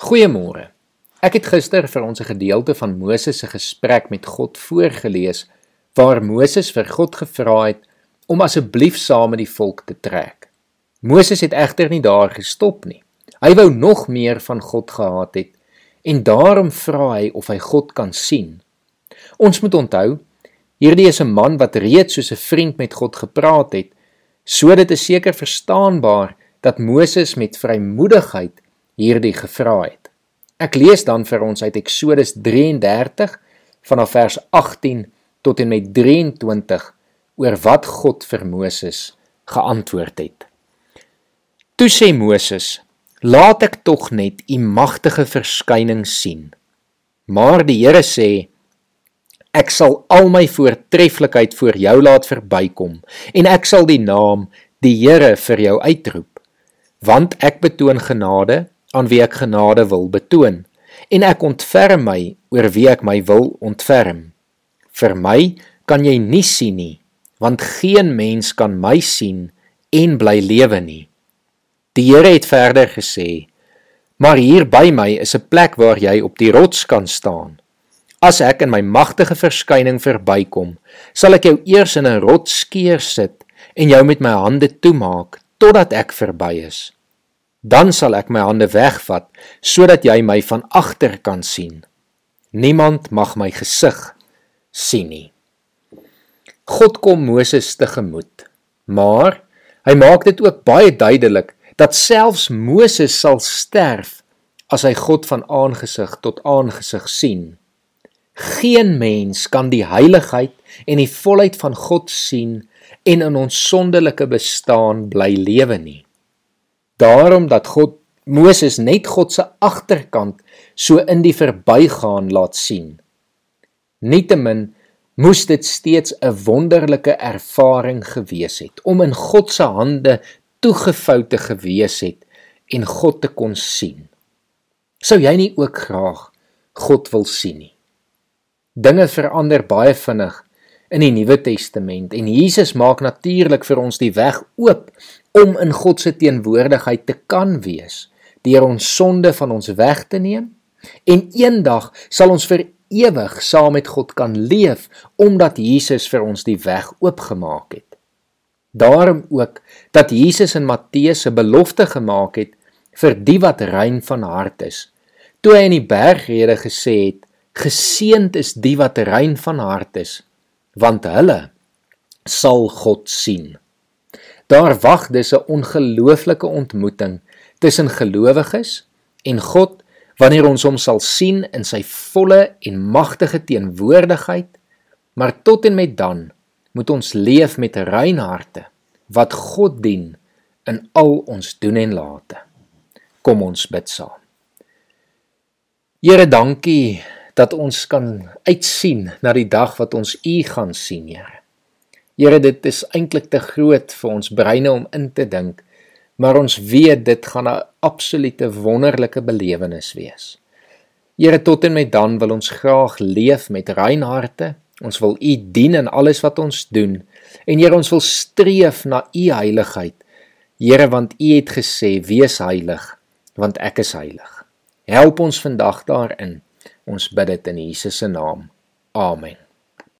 Goeiemôre. Ek het gister vir ons 'n gedeelte van Moses se gesprek met God voorgeles waar Moses vir God gevra het om asseblief saam met die volk te trek. Moses het egter nie daar gestop nie. Hy wou nog meer van God gehad het en daarom vra hy of hy God kan sien. Ons moet onthou, hierdie is 'n man wat reeds soos 'n vriend met God gepraat het, so dit is seker verstaanbaar dat Moses met vrymoedigheid hierdie gevra het. Ek lees dan vir ons uit Eksodus 33 vanaf vers 18 tot en met 23 oor wat God vir Moses geantwoord het. Toe sê Moses: "Laat ek tog net u magtige verskyning sien." Maar die Here sê: "Ek sal al my voortreffelikheid voor jou laat verbykom en ek sal die naam die Here vir jou uitroep, want ek betoon genade aan wie ek genade wil betoon en ek ontferm my oor wie ek my wil ontferm. Vir my kan jy nie sien nie, want geen mens kan my sien en bly lewe nie. Die Here het verder gesê: Maar hier by my is 'n plek waar jy op die rots kan staan. As ek in my magtige verskyning verbykom, sal ek jou eers in 'n rotsskeer sit en jou met my hande toemaak totdat ek verby is dan sal ek my hande wegvat sodat jy my van agter kan sien. Niemand mag my gesig sien nie. God kom Moses tegemoet, maar hy maak dit ook baie duidelik dat selfs Moses sal sterf as hy God van aangesig tot aangesig sien. Geen mens kan die heiligheid en die volheid van God sien en in ons sondelike bestaan bly lewe nie daarom dat God Moses net God se agterkant so in die verbygaan laat sien. Nietemin moes dit steeds 'n wonderlike ervaring gewees het om in God se hande toegevou te gewees het en God te kon sien. Sou jy nie ook graag God wil sien nie? Dinge verander baie vinnig in die Nuwe Testament en Jesus maak natuurlik vir ons die weg oop om in God se teenwoordigheid te kan wees deur ons sonde van ons weg te neem en eendag sal ons vir ewig saam met God kan leef omdat Jesus vir ons die weg oopgemaak het. Daarom ook dat Jesus in Matteus 'n belofte gemaak het vir die wat rein van hart is. Toe hy in die bergrede gesê het: "Geseend is die wat rein van hart is, want hulle sal God sien." Daar wag dus 'n ongelooflike ontmoeting tussen gelowiges en God wanneer ons hom sal sien in sy volle en magtige teenwoordigheid. Maar tot en met dan moet ons leef met rein harte wat God dien in al ons doen en late. Kom ons bid saam. Here, dankie dat ons kan uitsien na die dag wat ons U gaan sien, Here. Here, dit is eintlik te groot vir ons breine om in te dink, maar ons weet dit gaan 'n absolute wonderlike belewenis wees. Here, tot en met dan wil ons graag leef met rein harte. Ons wil U dien in alles wat ons doen. En Here, ons wil streef na U heiligheid. Here, want U het gesê: "Wees heilig, want ek is heilig." Help ons vandag daarin. Ons bid dit in Jesus se naam. Amen.